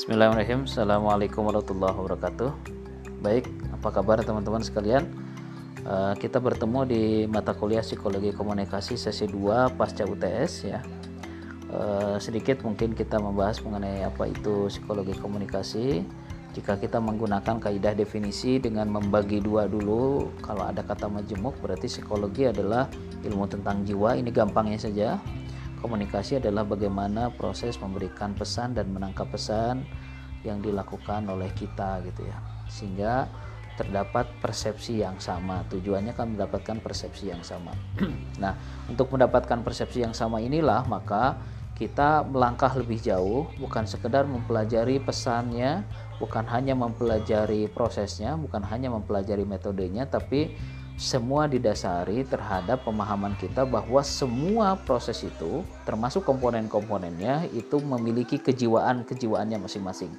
Bismillahirrahmanirrahim. Assalamualaikum warahmatullahi wabarakatuh. Baik, apa kabar teman-teman sekalian? Uh, Kita bertemu di mata kuliah Psikologi Komunikasi sesi 2 pasca UTS ya. Uh, Sedikit mungkin kita membahas mengenai apa itu psikologi komunikasi. Jika kita menggunakan kaidah definisi dengan membagi dua dulu kalau ada kata majemuk berarti psikologi adalah ilmu tentang jiwa. Ini gampangnya saja komunikasi adalah bagaimana proses memberikan pesan dan menangkap pesan yang dilakukan oleh kita gitu ya. Sehingga terdapat persepsi yang sama. Tujuannya kan mendapatkan persepsi yang sama. Nah untuk mendapatkan persepsi yang sama inilah maka kita melangkah lebih jauh bukan sekedar mempelajari pesannya bukan hanya mempelajari prosesnya bukan hanya mempelajari metodenya tapi semua didasari terhadap pemahaman kita bahwa semua proses itu termasuk komponen-komponennya itu memiliki kejiwaan-kejiwaannya masing-masing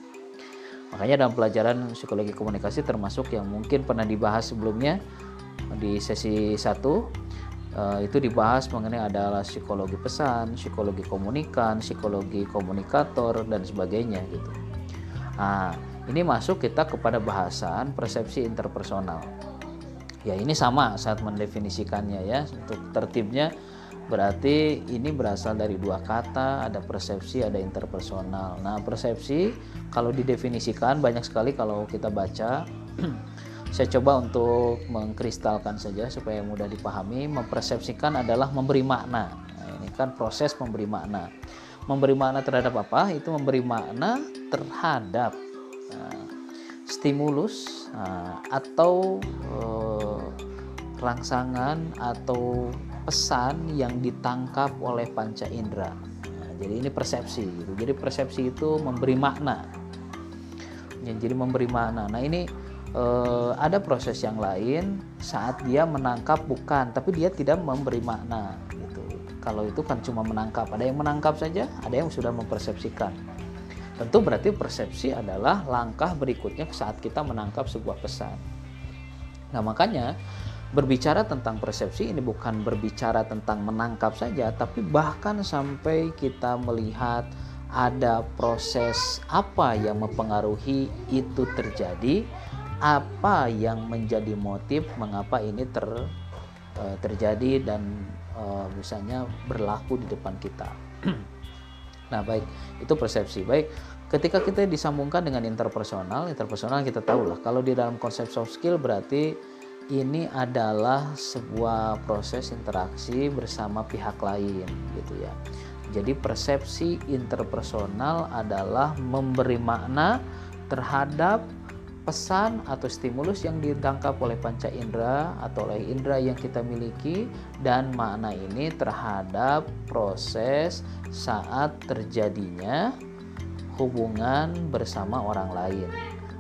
makanya dalam pelajaran psikologi komunikasi termasuk yang mungkin pernah dibahas sebelumnya di sesi 1 Uh, itu dibahas mengenai adalah psikologi pesan, psikologi komunikan, psikologi komunikator dan sebagainya gitu. Nah, ini masuk kita kepada bahasan persepsi interpersonal. Ya, ini sama saat mendefinisikannya ya. Untuk tertibnya berarti ini berasal dari dua kata, ada persepsi, ada interpersonal. Nah, persepsi kalau didefinisikan banyak sekali kalau kita baca. Saya coba untuk mengkristalkan saja supaya mudah dipahami. Mempersepsikan adalah memberi makna. Nah, ini kan proses memberi makna. Memberi makna terhadap apa? Itu memberi makna terhadap uh, stimulus uh, atau uh, rangsangan atau pesan yang ditangkap oleh panca indera. Nah, jadi ini persepsi gitu. jadi persepsi itu memberi makna. Ya, jadi memberi makna. Nah ini uh, ada proses yang lain saat dia menangkap bukan tapi dia tidak memberi makna gitu. Kalau itu kan cuma menangkap. Ada yang menangkap saja ada yang sudah mempersepsikan. Tentu berarti persepsi adalah langkah berikutnya saat kita menangkap sebuah pesan. Nah makanya berbicara tentang persepsi ini bukan berbicara tentang menangkap saja tapi bahkan sampai kita melihat ada proses apa yang mempengaruhi itu terjadi apa yang menjadi motif mengapa ini ter uh, terjadi dan uh, misalnya berlaku di depan kita. nah, baik, itu persepsi. Baik, ketika kita disambungkan dengan interpersonal, interpersonal kita tahu lah kalau di dalam konsep soft skill berarti ini adalah sebuah proses interaksi bersama pihak lain gitu ya. Jadi persepsi interpersonal adalah memberi makna terhadap pesan atau stimulus yang ditangkap oleh panca indera atau oleh indera yang kita miliki dan makna ini terhadap proses saat terjadinya hubungan bersama orang lain.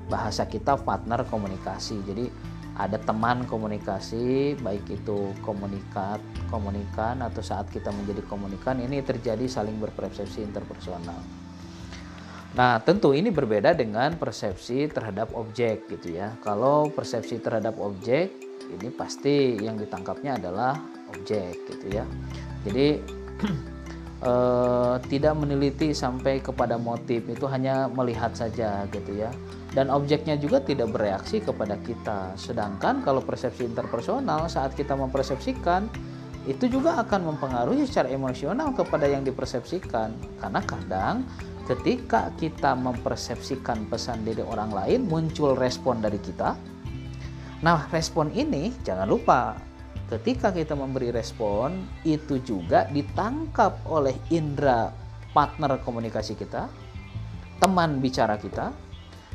Bahasa kita partner komunikasi. Jadi ada teman komunikasi baik itu komunikat, komunikan atau saat kita menjadi komunikan ini terjadi saling berpersepsi interpersonal. Nah, tentu ini berbeda dengan persepsi terhadap objek gitu ya. Kalau persepsi terhadap objek ini pasti yang ditangkapnya adalah objek gitu ya. Jadi eh, tidak meneliti sampai kepada motif itu hanya melihat saja gitu ya. Dan objeknya juga tidak bereaksi kepada kita. Sedangkan kalau persepsi interpersonal saat kita mempersepsikan itu juga akan mempengaruhi secara emosional kepada yang dipersepsikan karena kadang ketika kita mempersepsikan pesan dari orang lain muncul respon dari kita nah respon ini jangan lupa ketika kita memberi respon itu juga ditangkap oleh indera partner komunikasi kita teman bicara kita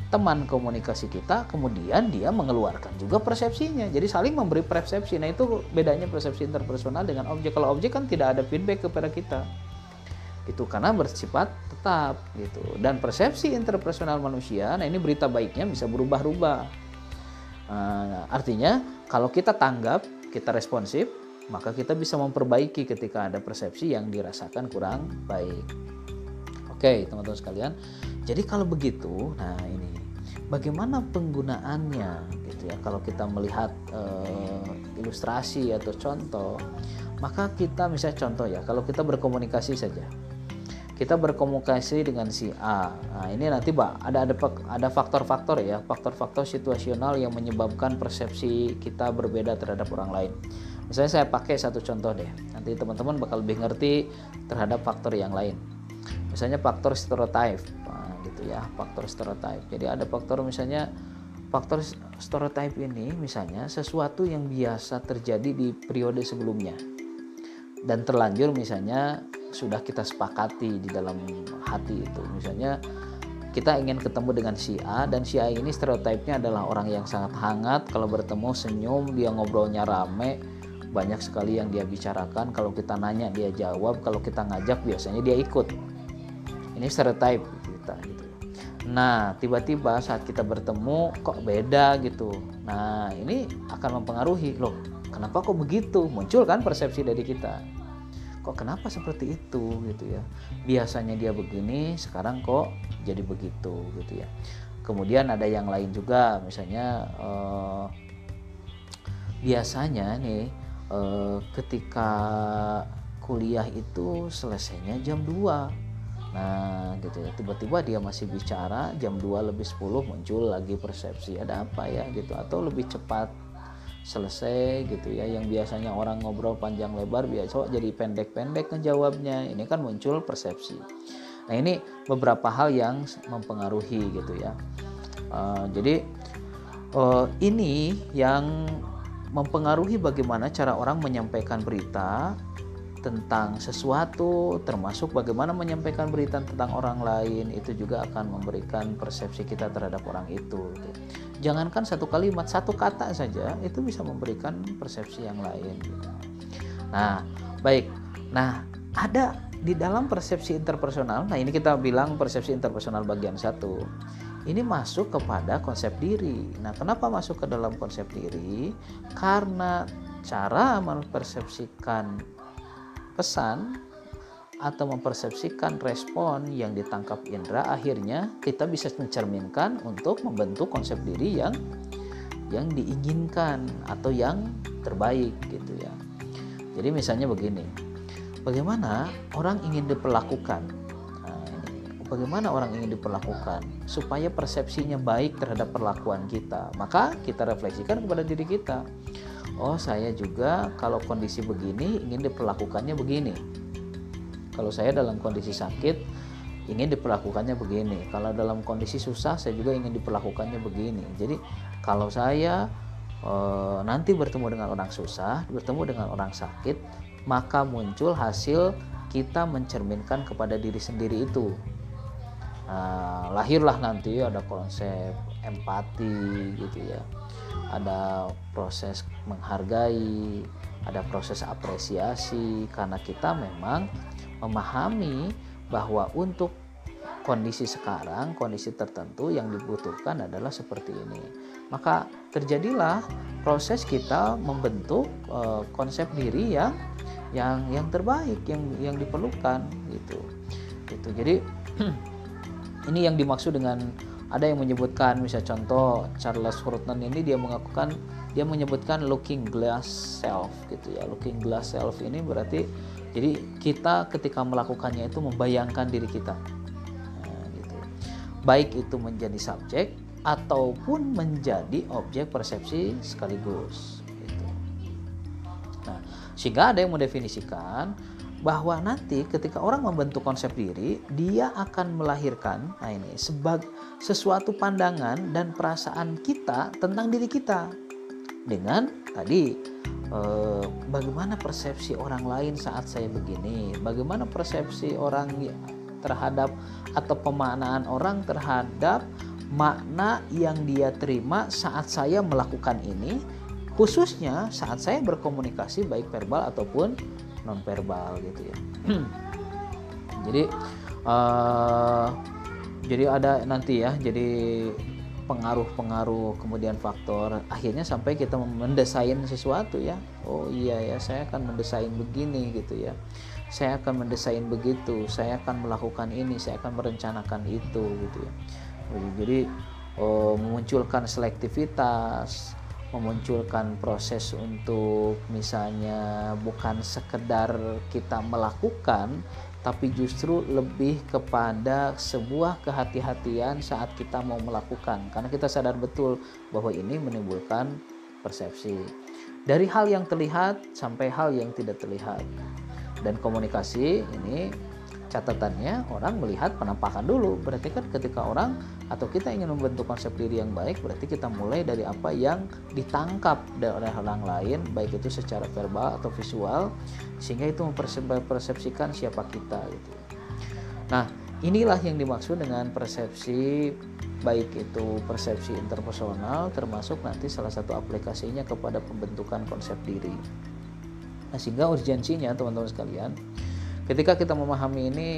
teman komunikasi kita kemudian dia mengeluarkan juga persepsinya. Jadi saling memberi persepsi. Nah itu bedanya persepsi interpersonal dengan objek. Kalau objek kan tidak ada feedback kepada kita. Itu karena bersifat tetap gitu. Dan persepsi interpersonal manusia nah ini berita baiknya bisa berubah-ubah. Nah, artinya kalau kita tanggap kita responsif maka kita bisa memperbaiki ketika ada persepsi yang dirasakan kurang baik. Oke teman-teman sekalian jadi kalau begitu nah ini bagaimana penggunaannya gitu ya kalau kita melihat uh, ilustrasi atau contoh maka kita misalnya contoh ya kalau kita berkomunikasi saja kita berkomunikasi dengan si A. Nah, ini nanti Pak ada ada ada faktor-faktor ya, faktor-faktor situasional yang menyebabkan persepsi kita berbeda terhadap orang lain. Misalnya saya pakai satu contoh deh. Nanti teman-teman bakal lebih ngerti terhadap faktor yang lain. Misalnya faktor stereotype. Gitu ya, faktor stereotype. Jadi ada faktor misalnya faktor stereotype ini misalnya sesuatu yang biasa terjadi di periode sebelumnya dan terlanjur misalnya sudah kita sepakati di dalam hati itu. Misalnya kita ingin ketemu dengan si A dan si A ini stereotipnya adalah orang yang sangat hangat. Kalau bertemu senyum dia ngobrolnya rame banyak sekali yang dia bicarakan. Kalau kita nanya dia jawab. Kalau kita ngajak biasanya dia ikut. Ini stereotip kita gitu. Nah tiba-tiba saat kita bertemu kok beda gitu. Nah ini akan mempengaruhi loh kenapa kok begitu? Muncul kan persepsi dari kita. Kok kenapa seperti itu gitu ya? Biasanya dia begini sekarang kok jadi begitu gitu ya. Kemudian ada yang lain juga misalnya eh, biasanya nih eh, ketika kuliah itu selesainya jam 2 Nah gitu ya. Tiba-tiba dia masih bicara jam 2 lebih 10 muncul lagi persepsi ada apa ya? Gitu. Atau lebih cepat selesai gitu ya. Yang biasanya orang ngobrol panjang lebar biasa jadi pendek-pendek ngejawabnya. Ini kan muncul persepsi. Nah ini beberapa hal yang mempengaruhi gitu ya. Uh, jadi uh, ini yang mempengaruhi bagaimana cara orang menyampaikan berita tentang sesuatu termasuk bagaimana menyampaikan berita tentang orang lain itu juga akan memberikan persepsi kita terhadap orang itu gitu. Jangankan satu kalimat satu kata saja itu bisa memberikan persepsi yang lain nah baik. Nah ada di dalam persepsi interpersonal nah ini kita bilang persepsi interpersonal bagian satu ini masuk kepada konsep diri. Nah kenapa masuk ke dalam konsep diri? Karena cara mempersepsikan pesan atau mempersepsikan respon yang ditangkap indera akhirnya kita bisa mencerminkan untuk membentuk konsep diri yang yang diinginkan atau yang terbaik gitu ya. Jadi misalnya begini, bagaimana orang ingin diperlakukan? Nah, bagaimana orang ingin diperlakukan supaya persepsinya baik terhadap perlakuan kita? Maka kita refleksikan kepada diri kita. Oh, saya juga kalau kondisi begini ingin diperlakukannya begini kalau saya dalam kondisi sakit ingin diperlakukannya begini. Kalau dalam kondisi susah saya juga ingin diperlakukannya begini. Jadi kalau saya e, nanti bertemu dengan orang susah, bertemu dengan orang sakit, maka muncul hasil kita mencerminkan kepada diri sendiri itu. Nah, lahirlah nanti ada konsep empati gitu ya. Ada proses menghargai, ada proses apresiasi karena kita memang memahami bahwa untuk kondisi sekarang, kondisi tertentu yang dibutuhkan adalah seperti ini. Maka terjadilah proses kita membentuk uh, konsep diri yang yang yang terbaik, yang yang diperlukan gitu. Gitu. Jadi ini yang dimaksud dengan ada yang menyebutkan misalnya contoh Charles Furtman ini dia mengakukan dia menyebutkan looking glass self gitu ya. Looking glass self ini berarti jadi kita ketika melakukannya itu membayangkan diri kita. Nah, gitu. Baik itu menjadi subjek ataupun menjadi objek persepsi sekaligus. Gitu. Nah, sehingga ada yang mendefinisikan bahwa nanti ketika orang membentuk konsep diri, dia akan melahirkan, nah ini, sebagai sesuatu pandangan dan perasaan kita tentang diri kita. Dengan tadi eh, bagaimana persepsi orang lain saat saya begini, bagaimana persepsi orang terhadap atau pemaknaan orang terhadap makna yang dia terima saat saya melakukan ini, khususnya saat saya berkomunikasi baik verbal ataupun non verbal gitu ya. jadi uh, jadi ada nanti ya, jadi pengaruh-pengaruh kemudian faktor akhirnya sampai kita mendesain sesuatu ya. Oh iya ya saya akan mendesain begini gitu ya. Saya akan mendesain begitu saya akan melakukan ini saya akan merencanakan itu gitu ya. Jadi oh, memunculkan selektivitas memunculkan proses untuk misalnya bukan sekedar kita melakukan tapi justru lebih kepada sebuah kehati-hatian saat kita mau melakukan. Karena kita sadar betul bahwa ini menimbulkan persepsi. Dari hal yang terlihat sampai hal yang tidak terlihat. Dan komunikasi ini catatannya orang melihat penampakan dulu. Berarti kan ketika orang atau kita ingin membentuk konsep diri yang baik berarti kita mulai dari apa yang ditangkap oleh orang lain baik itu secara verbal atau visual sehingga itu mempersepsikan siapa kita gitu. Nah inilah yang dimaksud dengan persepsi baik itu persepsi interpersonal termasuk nanti salah satu aplikasinya kepada pembentukan konsep diri. Nah sehingga urgensinya teman-teman sekalian ketika kita memahami ini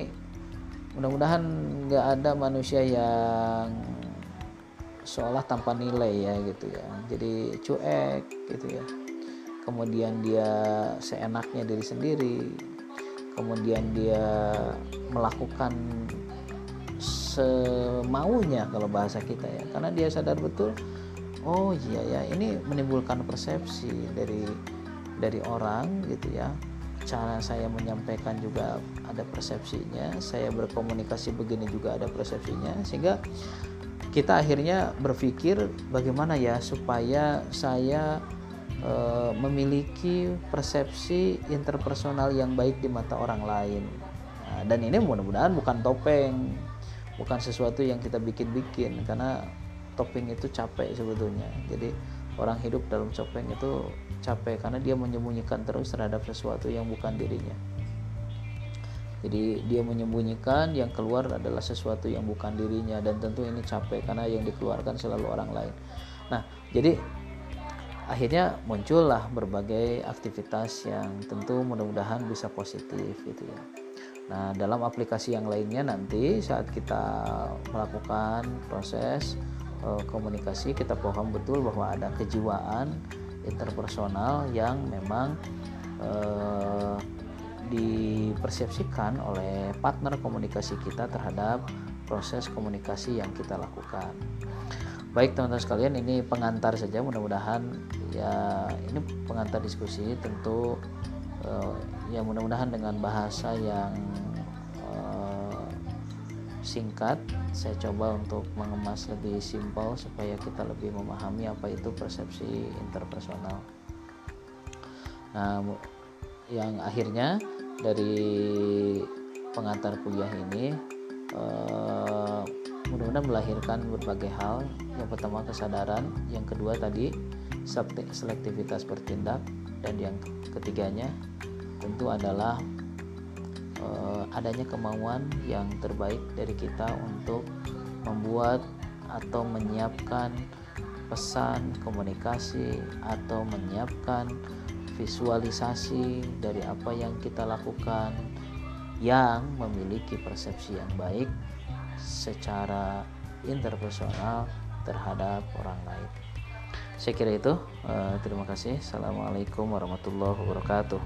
mudah-mudahan nggak ada manusia yang seolah tanpa nilai ya gitu ya. Jadi cuek gitu ya. Kemudian dia seenaknya diri sendiri. Kemudian dia melakukan semaunya kalau bahasa kita ya. Karena dia sadar betul oh iya ya ini menimbulkan persepsi dari dari orang gitu ya cara saya menyampaikan juga ada persepsinya saya berkomunikasi begini juga ada persepsinya sehingga kita akhirnya berpikir bagaimana ya supaya saya e, memiliki persepsi interpersonal yang baik di mata orang lain. Nah, dan ini mudah-mudahan bukan topeng bukan sesuatu yang kita bikin-bikin karena topeng itu capek sebetulnya. Jadi orang hidup dalam topeng itu capek karena dia menyembunyikan terus terhadap sesuatu yang bukan dirinya. Jadi dia menyembunyikan yang keluar adalah sesuatu yang bukan dirinya dan tentu ini capek karena yang dikeluarkan selalu orang lain. Nah jadi akhirnya muncullah berbagai aktivitas yang tentu mudah-mudahan bisa positif gitu ya. Nah, dalam aplikasi yang lainnya nanti saat kita melakukan proses uh, komunikasi kita paham betul bahwa ada kejiwaan interpersonal yang memang uh, dipersepsikan oleh partner komunikasi kita terhadap proses komunikasi yang kita lakukan. Baik teman-teman sekalian, ini pengantar saja. Mudah-mudahan ya ini pengantar diskusi. Tentu uh, ya mudah-mudahan dengan bahasa yang singkat saya coba untuk mengemas lebih simpel supaya kita lebih memahami apa itu persepsi interpersonal. Nah yang akhirnya dari pengantar kuliah ini eh, mudah-mudahan melahirkan berbagai hal. Yang pertama kesadaran. Yang kedua tadi selektivitas bertindak. Dan yang ketiganya tentu adalah uh, adanya kemauan yang terbaik dari kita untuk membuat atau menyiapkan pesan komunikasi atau menyiapkan visualisasi dari apa yang kita lakukan yang memiliki persepsi yang baik secara interpersonal terhadap orang lain. Saya kira itu. Uh, terima kasih. Assalamualaikum warahmatullahi wabarakatuh.